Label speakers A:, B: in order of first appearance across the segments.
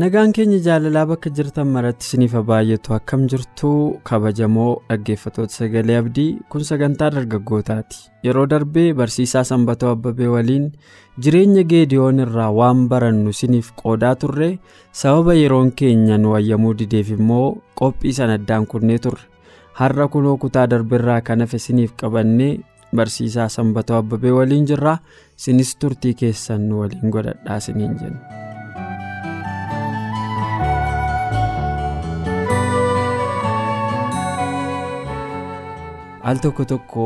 A: Nagaan keenya jaalalaa bakka jirtan maratti isiniif baay'atu akkam jirtu kabajamoo dhaggeeffatoota sagalee abdii kun sagantaa dargaggootaati. Yeroo darbee barsiisaa sanbatoo abbabee waliin jireenya geediyoon irraa waan barannu isiniif qoodaa turre sababa yeroon keenya nu wayyamuu dideef immoo qophii sanaddaan kunnee turre. Har'a kunoo kutaa darbeerraa kan hafe isiniif qabannee barsiisaa sanbatoo abbabee waliin jirra. Isinis turtii keessan nu waliin godhadhaa isiniin jenna. Al tokko tokko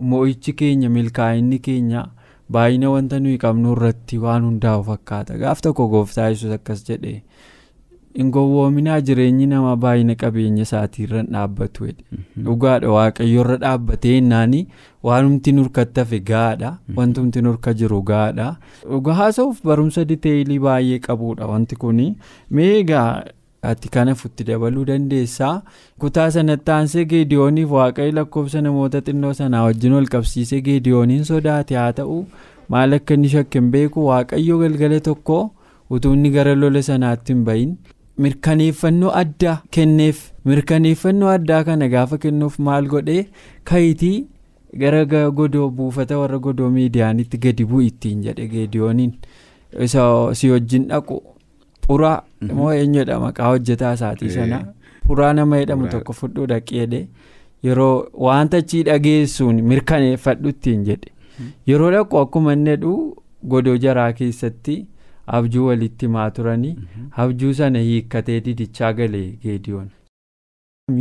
A: mo'ichi keenya milkaa'inni keenya baay'ina wanta nuyi qabnu irratti waan hundaa'u fakkaata. Gaaf tokko gooftaa yesus akkas jedhe hin gowwoominaa jireenyi namaa baay'ina qabeenya isaatii irra dhaabbatu dhugaadha waaqayyo irra dhaabbatee innaani waanumti nurkatti hafe gaadha. Wantumti nurka jiru gaadha. Dhugaa haasa'uuf barumsa diteeyilii baay'ee qabudha wanti kun meegaa. Ati kanafutti dabaluu dandeessaa. Kutaa sanatti aansee geediyooniif waaqayyo lakkoofsa namoota xinnoo sanaa wajjin wal qabsiisee geediyooniin sodaate haa ta'u. Maal akka inni shakken beeku waaqayyo galgala tokko utuu inni gara lola sanaatti hin bahin. Mirkaneeffannoo addaa kenneef mirkaneeffannoo addaa kana gaafa kennuuf maal godhee? Kayitii gara godoo buufata warra godoo miidiyaanitti gadi bu'u ittiin jedhe geediyooniin. Isa si wajjin dhaqu. Puraa moo eenyudha? Maqaa hojjetaa isaatii sana. Puraa nama jedhamu tokko fudhuu dhaqeedhe yeroo wanta achii dhageessuun mirkaneeffadhu ittiin jedhe. Yeroo dhaqu akkuma inni godoo jaraa keessatti abjuu walitti himaa turanii abjuu sana hiikkatee didichaa galee geediyoon.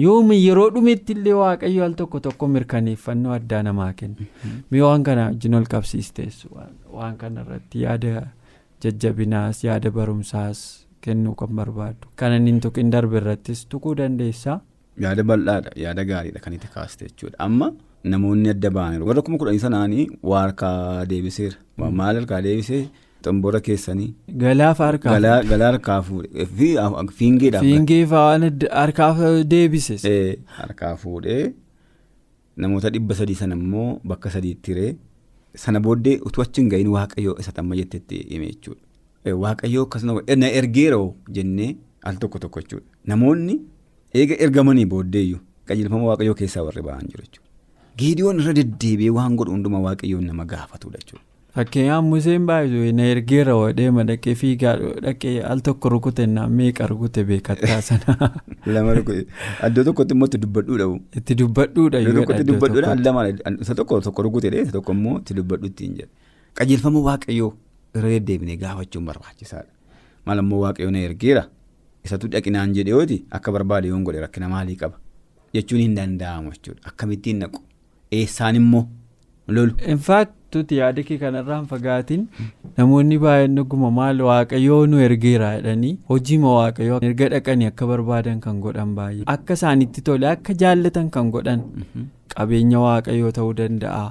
A: yoomi yeroo dhumetti illee waaqayyo al tokko tokko mirkaneeffannoo addaa namaa kenna. Mee waan kana wajjin ol qabsiisteessu. Waan kanarratti yaada. Jajjabinaas yaada barumsaas kennuu kan barbaadu kana inni tuqin darbe irrattis tuquu dandeessaa.
B: yaada bal'aadha yaada gaariidha kan itti kaaste jechuudha amma namoonni adda ba'aniiru warra kuma kudhanii sanaanii waa harkaa deebiseera maal harkaa deebisee xomboora keessanii.
A: galaaf harkaa
B: galaa harkaa fuudhee fi fiingeedhaaf.
A: fiingee fa'aan harkaaf deebise.
B: harkaa fuudhee namoota dhibba sadii sana immoo bakka sadiitti hiree. Sana booddee utuu achi hin gahin waaqayyoo isa amma jettetti hime jechuudha. Waaqayyoo akkasuma na ergeeroo jennee al tokko tokko jechuudha. Namoonni eega ergamanii booddeeyyuu qajeelfama waaqayyoo keessaa warri ba'an jiru jechuudha. Geediyoon irra deddeebi'ee waan godhu hundumaa waaqayyoon nama gaafatudha jechuudha.
A: Fakkeenyaaf Museen baay'ee na ergeera deema dhaqee fiigaa dhaqee al tokko rukute naa meeqa rukute beekattaa sana.
B: Lama rukute iddoo tokkotti immoo itti dubbadhuudha.
A: Itti dubbadhuudha
B: Iddoo tokkotti dubbadhuudha lama isa tokko tokko rukutedha isa tokko immoo itti dubbadhu ittiin jedha. Qajeelfama waaqayyoo irra deddeebinee gaafachuun barbaachisaadha. Maal immoo waaqayyoo na ergeera isatu dhaqinaan jedhe yooti akka barbaade yoon godhe rakkina maalii qaba jechuun hin danda'amu jechuudha. Akkamittiin naqu eessaan immoo lolu.
A: Infaaktuuti yaada kee kanarraan fagaatiin namoonni baay'een dhuguma maal waaqayyoo nu ergeera jedhanii hojiima waaqayyoo erga dhaqanii akka barbaadan kan godhan baay'ee. Akka isaanitti tole akka jaallatan kan godhan. Qabeenya waaqayyoo ta'uu danda'a.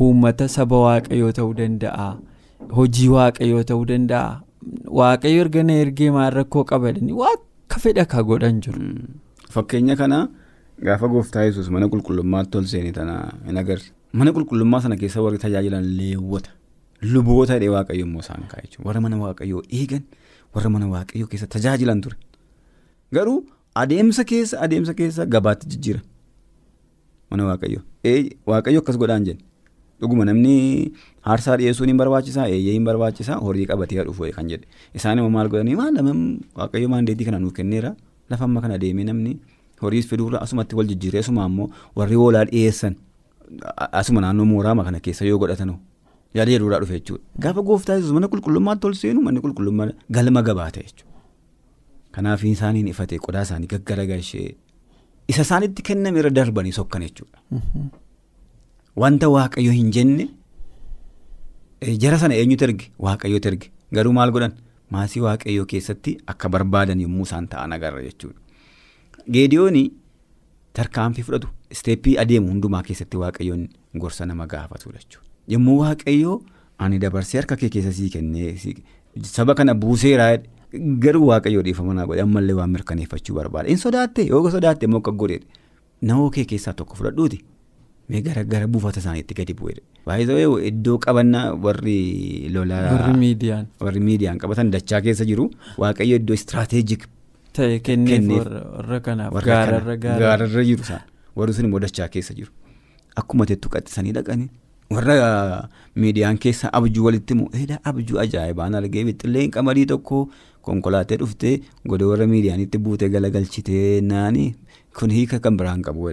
A: Uummata saba waaqayyoo ta'uu danda'a. Hojii waaqayyoo ta'uu danda'a. Waaqayyo erga na ergee maal rakkoo qabadanii waa akka fedha ka godhan jiru.
B: Fakkeenya kana gaafa gooftaa yesus mana qulqullummaatti ol seenee tana hin agarre. Mana qulqullummaa sana keessa warri tajaajilan leewwota luboota hidhee waaqayyo immoo isaan kaa'e jechuudha. Warra mana waaqayyoo eegan warra mana waaqayyoo keessa tajaajilan ture. Garuu adeemsa keessa adeemsa keessa gabaatti jijjiira. Mana waaqayyoo. Waaqayyo akkas godhaan jenne. Dhuguma namni aarsaa dhiyeessuun hin barbaachisaa eeyyee hin barbaachisaa horii qabatee dhufu kan jedhe. Isaan immoo maal godhanii? Maal nama waaqayyo maandeetii kana nuuf kenneera lafa amma kana deemee namni horiis fiduurra asumatti wal jijjiiree asuma ammoo warri hoolaa dhiyeessan. Asuma naannoo mooraa kana keessa yoo godhatan yaada jedhuudhaa dhufe jechuudha. Gaafa gooftaa yesus mana qulqullummaatti ol seenu manni qulqullummaa galma gabaa ta'e jechuudha. Kanaaf isaaniin ifatee qodaa isaanii gaggaragalchee isa isaanitti kenname irra darbanii sokkan jechuudha. Wanta waaqayyo hin jenne jara sana eenyutu erge waaqayyooti erge garuu maal godhan maasii waaqayyoo keessatti akka barbaadan yommuu isaan ta'an agarra jechuudha. Geediyooni tarkaanfii fudhatu isteeppii adeemu hundumaa keessatti waaqayyoon gorsa nama gaafatudha jechuudha. Yommuu waaqayyoo ani dabarsee harka kee keessa sii kennee saba kana buuseeraa garuu waaqayyoo dhiifama naa godhe ammallee waan mirkaneeffachuu barbaada. Inni sodaatte yoo sodaatte immoo akka godheedha. Nawoo kee keessaa tokko fudhadhuuti. Mee gara buufata isaaniitti gadi bu'eedha. Baay'ee iddoo qabannaa warri lolaa.
A: Warri miidiyaan.
B: Qabatan dachaa keessa jiru waaqayyo iddoo istiraateejik.
A: Ta'e kenneef warra kanaaf gaararra
B: jiru isaan warri sun immoo dachaa keessa jiru. Akkuma teettu qaxxisanii dhaqanii warra miidiyaan keessa abjuu walitti himu edaa abjuu ajaa'ibaan argee bixxilleen qamadii tokko konkolaattee dhuftee godoo warra miidiyaanitti buutee galagalchitee naani kun hiika kan biraan qabu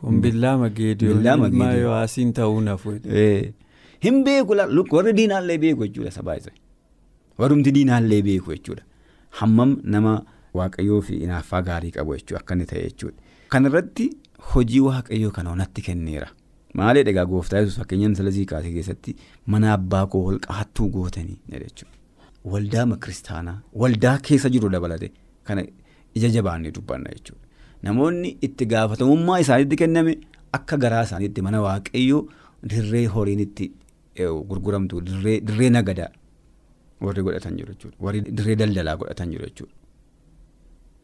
A: kun billaama geediyoon ilmaa yohaasiin ta'uu nafu.
B: hin beeku warri diinaallee beeku jechuudha sabaa isa warrumti diinaallee beeku jechuudha hammam nama waaqayyoo fi hinaaffaa gaarii qabu jechuudha akka inni ta'e jechuudha. Kanarratti hojii waaqayyoo kana onatti kenneera. Maali egaa gooftaa yesuus fakkeenyaan salazii kaasee keessatti mana abbaa koo holqa hattuu gootanii jechuudha. Waldaa kiristaanaa waldaa keessa jiru dabalate kana ija jabaannee dubbanna jechuudha. Namoonni itti gaafatamummaa isaaniitti kenname akka garaa isaaniitti mana waaqayyoo dirree horiin itti gurguramtu dirree nagadaa warri godhatan jiru jechuudha. Warri dirree daldalaa godhatan jiru jechuudha.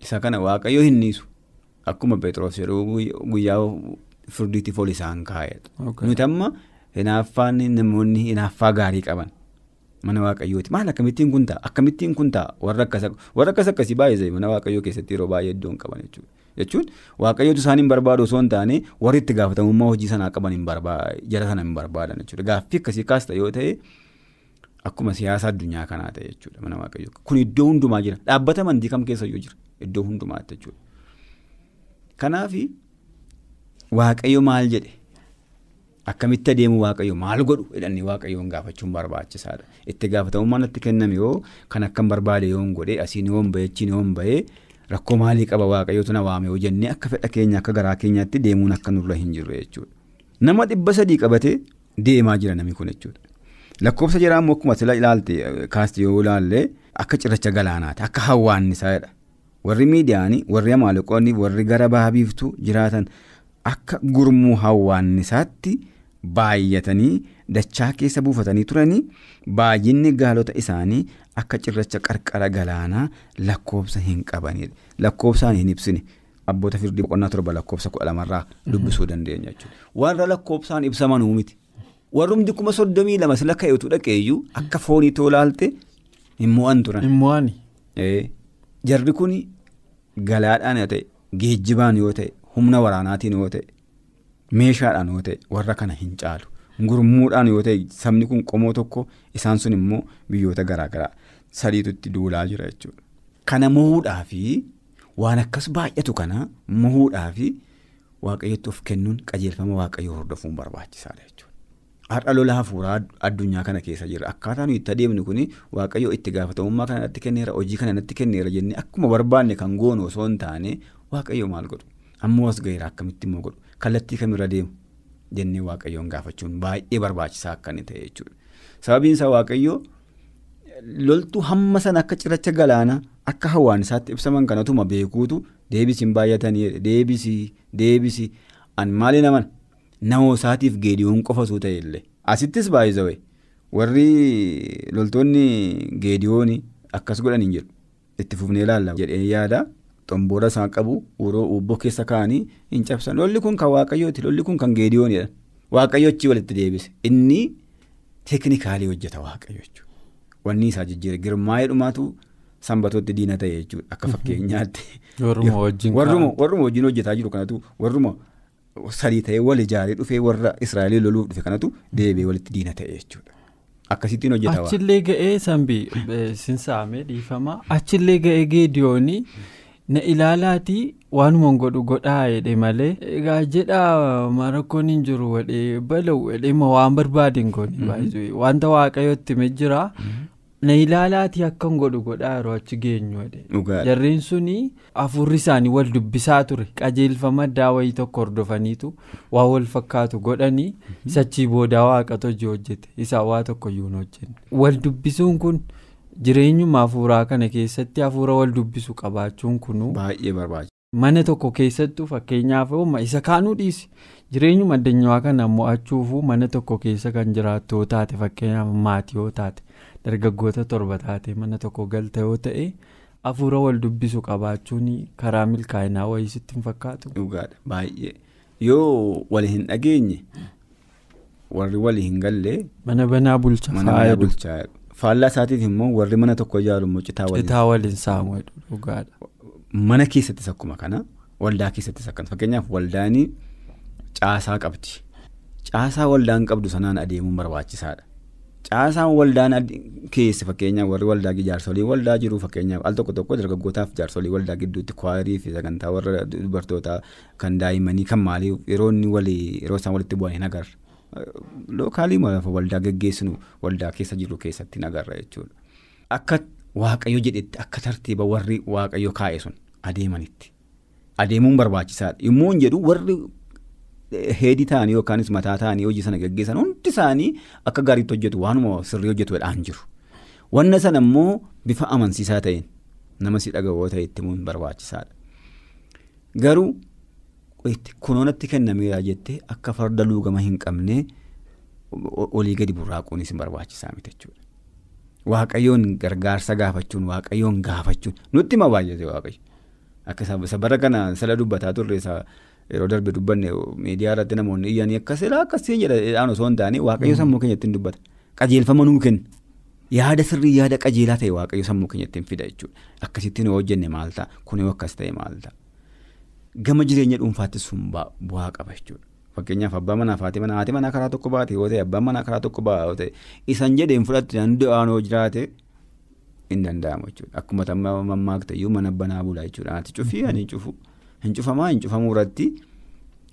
B: Isa kana waaqayyoo hin dhiisu. Akkuma Pheexroos jedhu guyyaa firdiitiif ol isaan kaa'edha. Nuti amma hinaaffaan namoonni hinaaffaa gaarii qaban mana waaqayyooti. Maal akkamittiin kun ta'a? Akkamittiin kun ta'a? Warra akkas akkasii baay'ee mana waaqayyoo keessatti yeroo baay'ee iddoon qaban jechuudha. Jechuun waaqayyootu isaan hin barbaadu osoo hin taane warri itti gaafatamummaa hojii sanaa qaban hin jara sana hin barbaadan jechuudha. Gaaffii akkasii kaasta yoo ta'e akkuma siyaasa addunyaa kanaa ta'e jechuudha mana waaqayyoo. Kun iddoo hundumaa jira. Dhaabbata amantii kam keessa iyyuu jira. Iddoo hundumaatti jechuudha. Kanaaf waaqayyo maal jedhe akkamitti adeemu waaqayyo maal godhu jedhanii waaqayyoon gaafachuun barbaachisaadha. Itti gaafatamummaan natti kenname yoo kan akkam barbaade yoon godhe asiin yoon bahee achiin yoon bahee rakkoo maalii qaba waaqayyootu na waame yoo jennee akka fedha keenya akka garaa keenyaatti deemuun akka nurra hin jirre jechuudha. Nama dhibba sadii qabatee deemaa jira namni kun jechuudha. Lakkoofsa immoo akkuma sila ilaalte kaasti yoo ilaalle akka cirracha galaanaati akka hawwaannisaadha. Warri miidiyaanii warri amaaleqoonni warri gara baha biiftuu jiraatan akka gurmuu hawwaannisaatti baay'atanii dachaa keessa buufatanii turanii baay'inni gaalota isaanii akka cirracha qarqara galaanaa lakkoofsa hin qabanidha. Lakkoofsaan hin ibsine abboota firdii boqonnaa torba lakkoofsa kudha lamarraa dubbisuu dandeenya jechuudha. Warra lakkoofsaan ibsamanuu miti. Warrumti kuma soddomii lama sila ka'eetu dhaqeeyyuu akka foonii toolaalte hin mo'an turan. Jarri kun galaadhaan yoo ta'e geejjibaan yoo ta'e humna waraanaatiin yoo ta'e meeshaadhaan yoo ta'e warra kana hin caalu. Gurmuudhaan yoo ta'e sabni kun qomoo tokko isaan sun immoo biyyoota garaagaraa sadiitu itti duulaa jira jechuudha. Kana mo'uudhaa fi waan akkas baay'atu kana mo'uudhaa fi waaqayyotti of kennuun qajeelfama waaqayyoo hordofuun barbaachisaadha jechuudha. Har'a lola hafuuraa addunyaa kana keessa jira. Akkaataa nuyi itti adeemnu kun waaqayyoo itti gaafatamummaa kana natti kenneera hojii kana natti kenneera jennee akkuma barbaanne kan goonu osoo hin taane waaqayyoo maal godhu? Ammoo as gaheera akkamitti immoo godhu? Kallattii kamirra deemu? Jennee waaqayyoon gaafachuun baay'ee barbaachisaa akka inni ta'e jechuudha. Sababiin isaa waaqayyoo loltuu hamma sana akka cirracha galaanaa akka hawwaanisaatti ibsaman kanatuma beekuutu deebisiin baay'atanii deebisii deebisii an maali naman namoo isaatiif geediyoon qofatu ta'e illee. Asittis baay'isawee warri loltoonni geediyoon akkas godhan hin jedhu itti fufnee ilaalla. Jedhee yaada xomboora isaa qabu uroo ubboo keessa kaa'anii hin cabsan. Lolli kun kan waaqayyooti lolli kun kan geediyoonidha waaqayyo achii walitti deebise. Inni teeknikaalii hojjeta waaqayyo jechuudha wanni isaa jijjiire girmaa'ee dhumaatu sanbatootti diina ta'e jechuudha. Akka fakkeenyaatti.
A: Warruma wajjin
B: warruma wajjin hojjetaa jiru kanatu warruma sadii ta'ee wal ijaaree dhufee warra Israa'eel loluuf dhufe kanatu deebi'ee walitti diina ta'e jechuudha. Akkasittiin hojjetaa waan.
A: Achillee ga'ee sanbii sinsaamee dhiifama. Achillee ga'ee geediyoonii na ilaalaatii waanuma godhu godhaa? jedhe malee egaa jedha marakkoon hin jiru. Wadhee bala'u wadhee waan barbaade hin goone wanta waaqayyotti hime jira na ilaalaatii akkan godhu godhaa yeroo achi geenyu jarreen suni hafuurri isaanii wal dubbisaa ture. Qajeelfama addaa wayii tokko hordofaniitu waa wal fakkaatu godhanii sachii boodaa waaqatu hojii hojjete. Isaa waa tokko iyyuu hin hojjenne. Wal dubbisuun kun jireenyuma hafuuraa kana keessatti hafuura wal dubbisu qabaachuun kunu
B: baay'ee barbaachisa.
A: mana tokko keessattuu fakkeenyaaf isa kaanuu dhiisi. Jireenyuma addunyaa kana mo'achuufu mana tokko keessa kan jiraattu yoo taate fakkeenyaaf maatii yoo taate dargaggoota torba taate mana tokko galta yoo ta'e hafuura wal dubbisu qabaachuun karaa milkaa'inaa wayii sitti hin fakkaatu.
B: dhugaadha baay'ee yoo wali hin dhageenye warri wali hin galle.
A: mana banaa bulcha
B: bulchaa faallaa isaatiif immoo warri mana tokko ijaaru immoo citaa
A: waliin saamu dhugaadha.
B: Mana keessattis akkuma kana waldaa keessattis akkana fakkeenyaaf waldaan caasaa qabdi caasaa waldaan qabdu sanaan adeemuun barbaachisaadha caasaan waldaan keessa fakkeenyaaf warri waldaa jaarsolii waldaa jiru fakkeenyaaf al tokko tokko dargaggootaaf jaarsolii waldaa gidduutti kwaarii fi sagantaa warra dubartootaa kan daa'immanii kan maalii yeroo isaan walitti bu'an hin agarra lookaalii waldaa geggeessinu waldaa keessa jiru keessatti hin agarra jechuudha akka. Waaqayyo jedhetti akka tartiiba warri waaqayyo kaa'e sun adeemanitti adeemuun barbaachisaadha yommuu hin jedhu warri heedii ta'anii yookaanis mataa ta'anii hojii sana gaggeessan hundi isaanii akka gaariitti hojjetu waanuma sirrii hojjetuudhaan jiru. Wanna sana immoo bifa amansiisaa ta'een nama si dhaga'oo ta'e itti himuun barbaachisaadha. Garuu kunoonatti kennameera jettee akka farda luugama hin qabne olii gadi burraaquunis barbaachisaa miti jechuudha. Waaqayyoon gargaarsa gaafachuun waaqayyoon gaafachuun nutti hima baay'ate waaqayyo. Akka isa bara kana sala dubbataa turre yeroo darbe dubbanne miidiyaa irratti namoonni iyyanii akka silaa akkasii jedhan osoo hin taane waaqayyo sammuu keenya ittiin dubbata. Qajeelfama nuu kenna yaada sirrii yaada qajeelaa ta'e waaqayyo sammuu keenya ittiin fida jechuudha. Akkasittiin yoo hojjenne maal ta'a kun yoo akkas ta'e maal ta'a gama jireenya dhuunfaatti sun bu'aa qaba jechuudha. Fakkeenyaaf abbaa manaa fi haati manaa haati manaa karaa tokko baate yoo ta'e abbaan manaa karaa tokko baate yoo ta'e isan jedheen fudhatti danda'an yoo jiraate hin danda'amu jechuudha. Akkuma mammaakta iyyuu mana banaa bulaa jechuudha. Ati cufii ani cufu hin cufamaa hin cufamuu irratti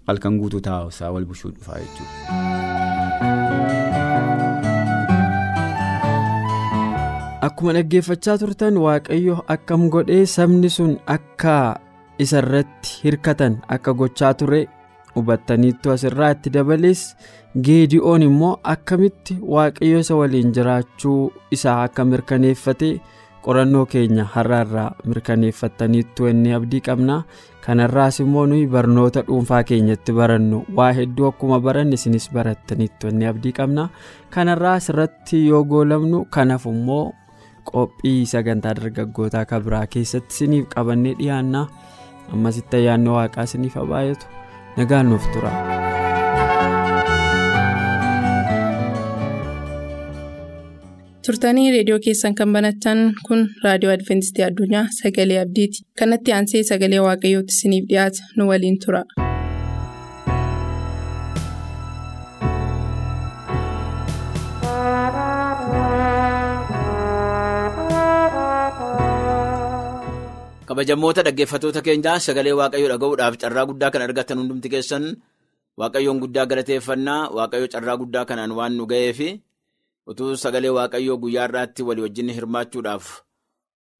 B: halkan guutuu taa'usaa wal bushuu dhufaa
A: jechuudha. Akkuma dhaggeeffachaa turtan waaqayyo akkam godhee sabni sun akka isarratti hirkatan akka gochaa ture. hubattaniittu asirraa itti dabalees geedi'oon immoo akkamitti waaqayyo isa waliin jiraachuu isaa akka mirkaneeffate qorannoo keenya har'aarraa mirkaneeffattaniittu inni abdii qabna kanarraas immoo nuyi barnoota dhuunfaa keenyatti barannu waa hedduu akkuma baranne isinis barattaniittu inni abdii qabna kanarraas irratti yoo goolamnu kanaaf immoo qophii sagantaa dargaggootaa kabiraa keessatti isiniif qabannee dhiyaanna ammasitti ayyaanni waaqaa isiniif baay'atu. nagaan nuuf tura.
C: Turtanii reediyoo keessan kan banattan kun raadiyoo adventistii addunyaa sagalee abdiiti kanatti aansee sagalee waaqayyootti isiniif dhiyaata nu waliin tura.
D: kabajamoota dhaggeeffatoota keenyaa sagalee waaqayyoo dhaga'uudhaaf carraa guddaa kan argatan hundumti keessan waaqayyoon guddaa galateeffannaa waaqayyo carraa guddaa kanaan waan nu ga'eef utuu sagalee waaqayyoo guyyaa irraatti walii wajjin hirmaachuudhaaf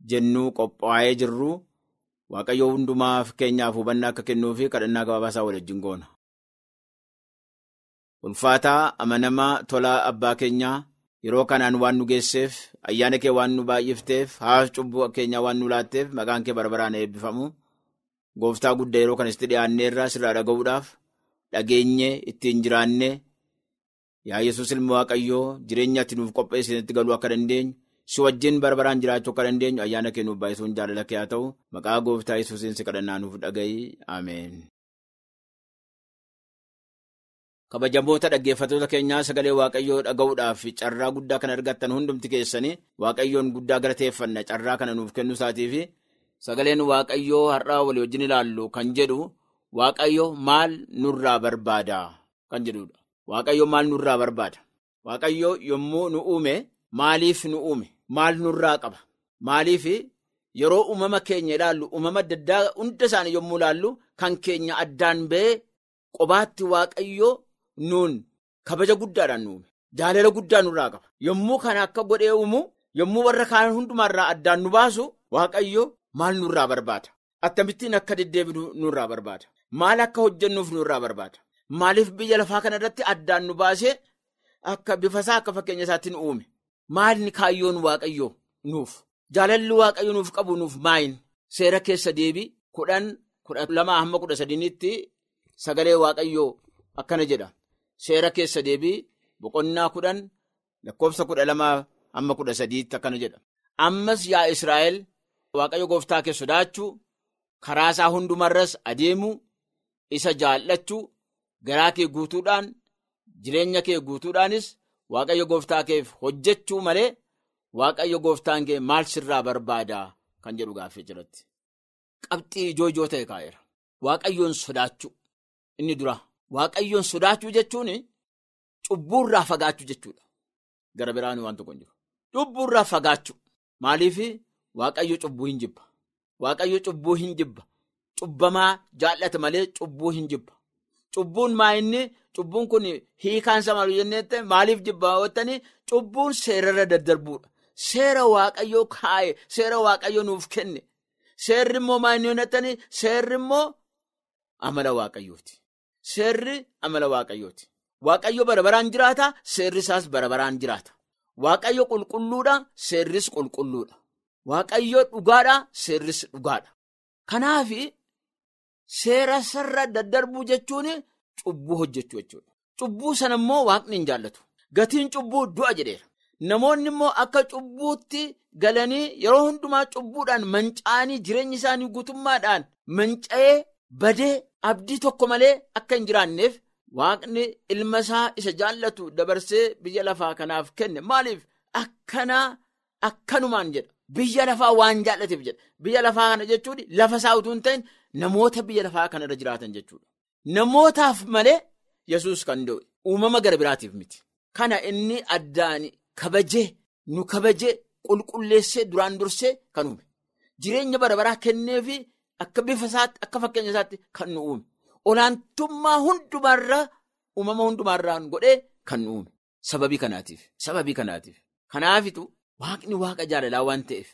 D: jennuu qophaa'ee jirru waaqayyoo hundumaaf keenyaaf hubannaa akka kennuuf kadhannaa gabaabaasaa wal wajjin goona. ulfaataa amanamaa tolaa abbaa keenyaa. yeroo kanaan waan nu geesseef ayyaana kee waan nu baay'ifteef haaf cubbuu keenyaa waan nu laatteef maqaan kee barbaraan eebbifamu gooftaa guddaa yeroo kanatti dhiyaanneerraa sirraa dhaga'uudhaaf dhageenye ittiin jiraanne yaa yesus ilma waaqayyoo jireenya ati nuuf qopheessinitti galuu akka dandeenyu si wajjin barbaraan jiraachuu akka dandeenyu ayyaana kee nuuf baay'isuun jaalala kee haa ta'u maqaa gooftaa yesuusiin si kadhannaa nuuf dhaga'i ameen. kabajamoota dhaggeeffatoota keenyaa sagalee waaqayyoo dhaga'uudhaaf carraa guddaa kan argattan hundumti keessanii waaqayyoon guddaa galateeffanna carraa kana nuuf kennu isaatiif sagaleen waaqayyoo har'aa walii wajjin ilaallu kan jedhu waaqayyo maal nurraa barbaada kan jedhudha. Waaqayyo maal nurraa barbaada? Waaqayyo yommuu nu uume maaliif nu uume? Maal nurraa qaba? Maaliif yeroo uumama keenya ilaallu uumama adda addaa hunda isaanii yommuu ilaallu kan keenya addaan ba'ee qobaatti waaqayyo nuun kabaja guddaadhaan nu uume. Jaalala guddaa nurraa qaba. Yommuu kana akka godhee uumu yommuu warra kaan hundumaarraa addaan nu baasu waaqayyo maal nurraa barbaada akkamittiin akka deddeebinu nurraa barbaada maal akka hojjennuuf nurraa barbaada maaliif biyya lafaa kana irratti addaan nu baasee akka bifasaa akka fakkeenya isaatiin uume? Maalni kaayyoon waaqayyoo nuuf? Jaalalli waaqayyo nuuf qabu nuuf maayin seera keessa deebii kudhan kudha lamaa hamma kudha sadiinitti sagalee waaqayyoo akkana jedha. Seera keessa deebii boqonnaa kudhan lakkoofsa kudha lamaa hamma kudha sadiitti akkana jedha. Ammas yaa israa'el waaqayyo gooftaa kee sodaachuu karaa isaa hundumarras adeemuu isa jaallachuu garaa kee guutuudhaan jireenya kee guutuudhaanis waaqayyo gooftaa keef hojjechuu malee waaqayyo gooftaan kee maal sirraa barbaadaa kan jedhu gaaffii jiratti. Qabxii ijoo ijoo ta'e kaa'eera. Waaqayyoon sodaachuu inni dura. Waaqayyoon sodaachuu jechuun cubbuurraa fagaachuu jechuudha. Gara biraan waan tokko hin jiru. Cubbuurraa fagaachuu. Maaliif waaqayyo cubbuu hin jibba. Waaqayyo cubbuu hin jibba. Cubbamaa jaallata malee cubbuu hin jibba. Cubbuun maa inni cubbuun kun hiikaan isaa maal jennee maaliif jibbaa jettanii cubbuun seerarra daddarbuudha. Seera waaqayyoo kaa'e seera waaqayyoo nuuf kenne seerri immoo maa inni jettanii seerri immoo amala waaqayyooti. Seerri amala waaqayyooti. Waaqayyo bara baraan jiraata seerri isaas bara baraan jiraata. Waaqayyo qulqulluudha seerris qulqulluudha. Waaqayyo dhugaadha seerris dhugaadha. Kanaaf seera sarara daddarbuu jechuun cubbuu hojjechuu jechuudha. Cubbuu sana immoo waaqni hin jaallatu. Gatiin cubbuu du'a jedheera. Namoonni immoo akka cubbuutti galanii yeroo hundumaa cubbuudhaan manca'anii jireenya isaanii guutummaadhaan manca'ee badee abdii tokko malee akka hin jiraanneef waaqni ilma isaa isa jaallatu dabarsee biyya lafaa kanaaf kenne maaliif akkanaa akkanumaan jedha. Biyya lafaa waan jaallateef jedha. Biyya lafaa kana jechuun lafa isaa utuu hin ta'in namoota biyya lafaa kanarra jiraatan jechuudha. Namootaaf malee yesus kan da'e uumama gara biraatiif miti. Kana inni addaan kabajee nu kabajee qulqulleessee duraan dursee kan uume. Jireenya bara baraa kenneefi akka bifa isaatti akka fakkeenya isaatti kan nu uume. Olaantummaa hundumaarraa uumama hundumaarraan godhee kan nu uume. Sababii kanaatiif. Sababii kanaatiif. Kanaafitu waaqni waaqa jaalalaa waan ta'eef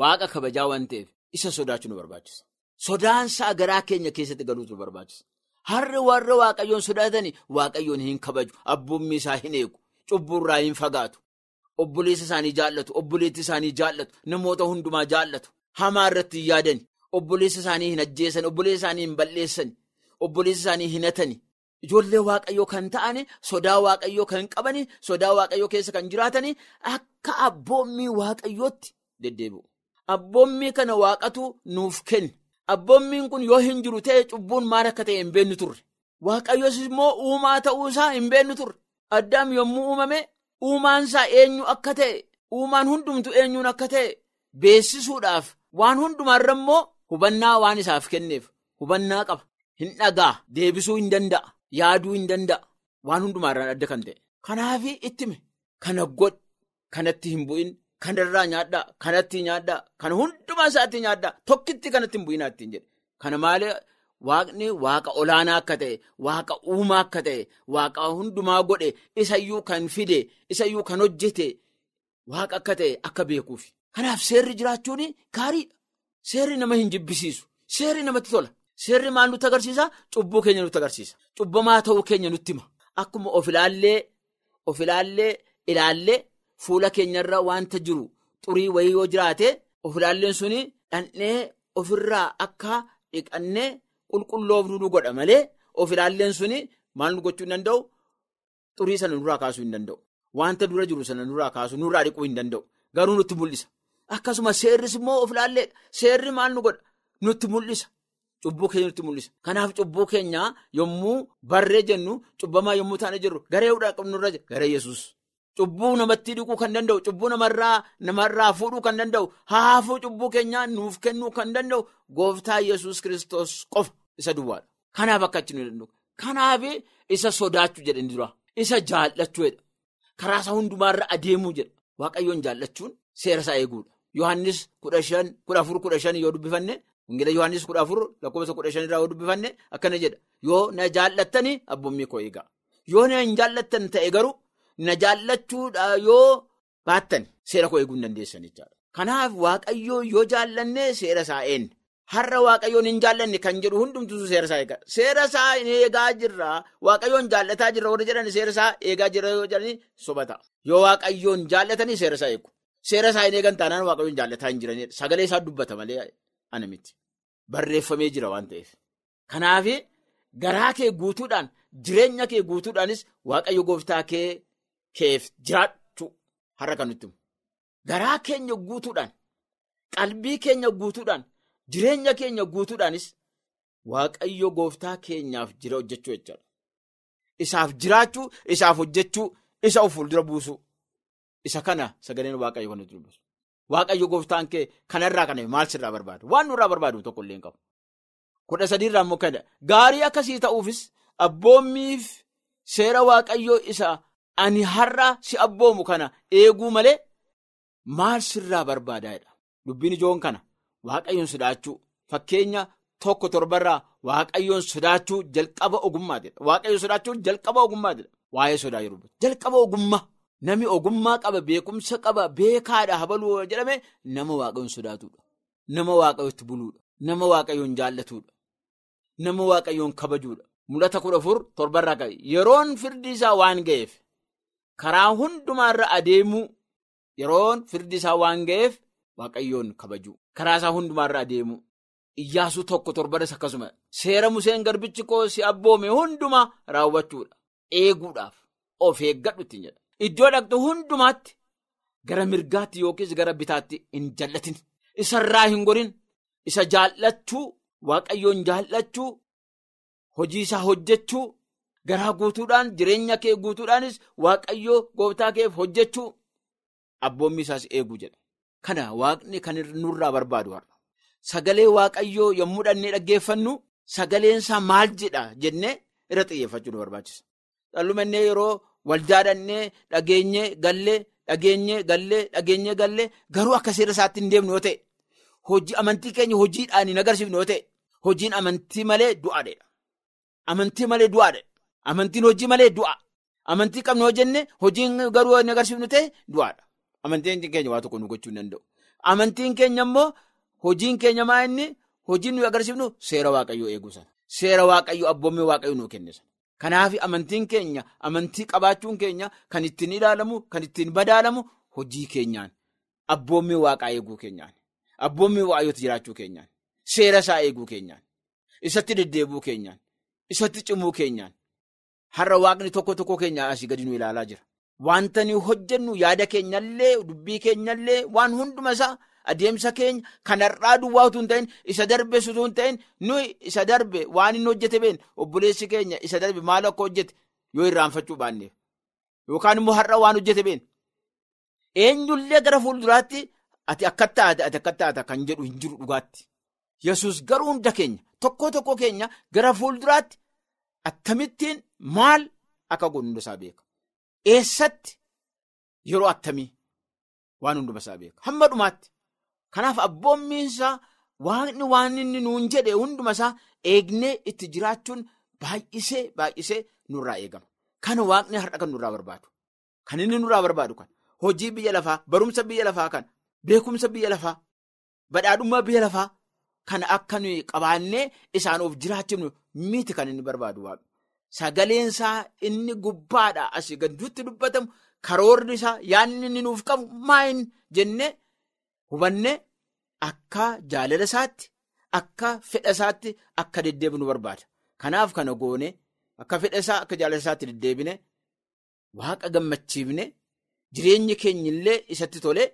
D: waaqa kabajaa waan ta'eef isa sodaachuu nu barbaachisa. Sodaansaa garaa keenya keessatti galuutu barbaachisa. Harri warra waaqayyoon sodaatanii waaqayyoon hin kabaju. Abboommii isaa hin eegu. Cubburraa hin fagaatu. Obboleessa isaanii jaallatu. Obboleetti isaanii jaallatu. Namoota hundumaa jaallatu. Hamaa irratti hin yaadani. Obboleessa isaanii hin ajjeesan. Obboleessa isaanii hin balleessan. Obboleessa isaanii hin hatani. Ijoollee waaqayyoo kan ta'ani sodaa waaqayyoo kan qabani sodaa waaqayyoo keessa kan jiraatani akka abboommii waaqayyootti deddeebi'u. Abboommii kana waaqatu nuuf kenne. Abboommiin kun yoo hin jiru ta'e cubbuun maal akka ta'e hin beennu turre. Waaqayyoos immoo uumaa ta'uu isaa hin beennu turre. Addaam yommuu uumame uumaan isaa eenyu akka ta'e uumaan hundumtu eenyuun akka ta'e beessisuudhaaf waan hundumaarra immoo hubannaa waan isaaf kenneef hubannaa qaba. Hin dhagaa deebisuu hin danda'a. Yaaduu hin danda'a. Waan hundumaarraan adda kan ta'e. Kanaaf ittime kana godh kanatti hin bu'in kanarraa nyaadhaa kanatti nyaadhaa kana hundumaa isaatti nyaadhaa tokkitti kanatti hin bu'inaa ittiin jedhe. Kana malee waaqni waaqa olaanaa akka ta'e waaqa uumaa akka ta'e waaqa hundumaa godhe isayyuu kan fide isayyuu kan hojjete waaqa akka ta'e akka beekuuf. Kanaaf seerri jiraachuun gaariidha. Seerri nama hin jibbisiisu. Seerri namatti tola. Seerri maal nutti agarsiisa? Cubbuu keenya nutti agarsiisa. Cubbamaa ta'uu keenya nutti hima. Akkuma of ilaallee of ilaallee ilaallee fuula keenyarra wanta jiru xurii wayii yoo jiraate of ilaalleen suni dhandhee ofirraa akka dhiqannee qulqulloofnu nu godha malee of ilaalleen suni maal nu gochuu hin danda'u? Xurii sana nurraa kaasuu hin danda'u. Wanta dura jiru sana nurraa kaasuu nurraa dhiquu hin danda'u. Garuu nutti mul'isa. Akkasuma seerris immoo of ilaalleedha. Seerri maal nu godha? Nutti mul'isa. Cubbuu keenya nutti mul'isa. Kanaaf cubbuu keenya yommuu barree jennu cubbamaa yommuu taane jirru garee qabnurra jira. Garee Yesuus. Cubbuu namatti dhiquu kan danda'u, cubbuu namarraa fuudhuu kan danda'u, haafuu cubbuu keenyaa nuuf kennuu kan danda'u gooftaa Yesuus kiristoos qofa isa duwwaadha. Kanaaf akka achi nu danda'u. Kanaaf isa sodaachuu jedhan dura. Isa jaallachuudha. Karaa isaa hundumaarra adeemuu jedha. Waaqayyoon jaallachuun seera isaa eeguudha. Yohaannis kudha shan kudha afur kudha shan yoo dubbifanne Wangeela Yohaannis kudha afur lakkoofsa kudha shan irraa yoo dubbifanne akkana jedha. Yoo na jaallattanii abboommii koo eegaa. Yoo na hin jaallattan ta'e garuu na jaallachuudha yoo baattan seera koo eeguu hin dandeessan jechaadha. Kanaaf waaqayyoo yoo jaallanne seera isaa eenyu. Har'a waaqayyoon hin jaallanne kan jedhu hundumtuu seera isaa eega. Seera isaa eegaa jirra. Waaqayyoon jaallataa jirra warra jedhan seera isaa eegaa jirra yoo jedhani sobata. Yoo waaqayyoon jaallatanii seera isaa eegu. Seera isaa hin eegan taanaan waaqayyoon jaallataa hin jiranidha. Sagalee isaa dubbata malee ana miti. Barreeffamee jira waan ta'eef. Kanaaf garaa kee guutuudhaan jireenya kee guutuudhaanis waaqayyo gooftaa kee keef jiraachuu har'a kan nutti. Garaa keenya guutuudhaan qalbii keenya guutuudhaan. Jireenya keenya guutuudhaanis waaqayyo gooftaa keenyaaf jira hojjechuu jechuudha. Isaaf jiraachuu, isaaf hojjechuu, isa of fuuldura buusuu. Isa kana sagaleen waaqayyo kan nuti dubbisu. Waaqayyo gooftaan kee kanarraa kana maal sirraa barbaadu? Waan nurraa barbaadu tokko illee hin qabu. Kudha sadiirraa immoo gaarii akkasii ta'uufis abboommiif seera waaqayyoo isa ani har'a si abboomu kana eeguu malee maal sirraa barbaadaadha? Dubbiin ijoon kana. Waaqayyoon sodaachuu fakkeenya tokko torbarraa waaqayyoon sodaachuu jalqaba ogummaatidha. Waaqayyoon sodaachuun jalqaba ogummaatidha. Waa'ee sodaa yeroo jalqaba ogummaa namni ogummaa qaba beekumsa qaba beekaadha habaluu jedhame nama waaqayyoon sodaatudha. Nama waaqayyootti buluudha. Nama waaqayyoon jaallatudha. Nama waaqayyoon kabajuudha. Mul'ata kudha afur torbarraa qabe yeroon firdi isaa waan ga'eef karaa hundumaarra adeemuu yeroon firdi isaa waan ga'eef. Waaqayyoon kabaju. Karaa isaa hundumaarra adeemu. Iyyaasuu tokko torbadas akkasuma. Seera museen garbichi koo si abboome hundumaa raawwachuudha. Eeguudhaaf of eeggadhu ittiin jedha. Iddoo dhaqxu hundumaatti gara mirgaatti yookiis gara bitaatti hin jallatin. Isarraa hin gorin. Isa jaallachuu waaqayyoon jaallachuu hojii isaa hojjechuu garaa guutuudhaan jireenya kee guutuudhaanis waaqayyoo gooftaa keef hojjechuu abboommi isaas eeguu jedha. Kana waaqni kan nurraa barbaadu har'a. Sagalee waaqayyoo yommuu dhannee dhaggeeffannu sagaleensaa maal jedha jennee irra xiyyeeffachuu nu barbaachisa. Dhallumannee yeroo waldaa dhannee dhageenyee gallee dhageenyee gallee dhageenyee gallee garuu akka seera isaatti hin deemnu yoo ta'e hojii amantii keenya hojiidhaan hin agarsiifnu yoo ta'e hojiin amantii malee du'aadha. Amantii malee du'aadha. Amantiin hojii malee du'a. Amantii qabnu yoo jenne hojiin garuu hin agarsiifnu ta'e du'aadha. Amantiin keenya waa tokko nu gochuu hin danda'u. Amantiin keenya immoo hojiin keenya maa inni hojiin nuyi agarsiifnu seera waaqayyoo eeguu sana. Seera waaqayyoo abboommii waaqayyoo nuu kenne sana. Kanaaf amantiin keenya amantii qabaachuun keenya kan ittiin ilaalamu kan ittiin badaalamu hojii keenyaan abboommii waaqaa eeguu keenyaan abboommii waaqayyooti jiraachuu keenyaan seera isaa eeguu keenyaan isatti deddeebuu keenyaan isatti cimuu keenyaan har'a waaqni tokko tokko keenya asii gadi nu ilaalaa jira. Wanta nuyi hojjennu yaada keenyallee dubbii keenyallee waan hunduma isaa adeemsa keenya kan har'aa duwwaa utuu hin ta'in isa darbe utuu hin ta'in nuyi isa darbe waan inni hojjete been obboleessi keenya isa darbe maal akka hojjete yoo irraanfachuu baanneef yookaan immoo har'a waan hojjete been eenyullee gara fuulduraatti ati akka taate ati akka taata kan jedhu hin jiru dhugaatti. Yesus garuu hunda keenya tokko tokko keenya gara fuulduraatti akkamittiin maal akka godhu hunda isaa beeka. Eessatti yeroo attamii waan hunduma isaa beeka. Hamma dhumaatti. Kanaaf abboommiinsaa waaqni waan inni nuun jedhe hunduma isaa eegnee itti jiraachuun baay'isee baay'isee nurraa eegama. Kana waaqni har'a kan nurraa barbaadu. Kan inni nurraa barbaadu kan hojii biyya lafaa, barumsa biyya lafaa kan beekumsa biyya lafaa, badhaadhummaa biyya lafaa kana akka qabaannee isaan of jiraachifnu miti kan inni barbaadu waaqni. Sagaleensaa inni gubbaadha asii gadduutti dubbatamu karoorri isaa yaadni inni nuuf qabu maayin jennee hubannee akka jaalala isaatti akka fedha isaatti akka deddeebinu barbaada. Kanaaf kana goone akka fedha isaa akka jaalala isaatti deddeebine waaqa gammachiifne jireenyi keenya illee isatti tole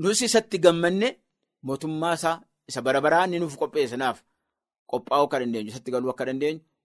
D: nus isatti gammanne mootummaa isaa isa bara baraan inni nuuf qopheessanaaf qophaa'uu akka dandeenyu isatti galuu akka dandeenyu.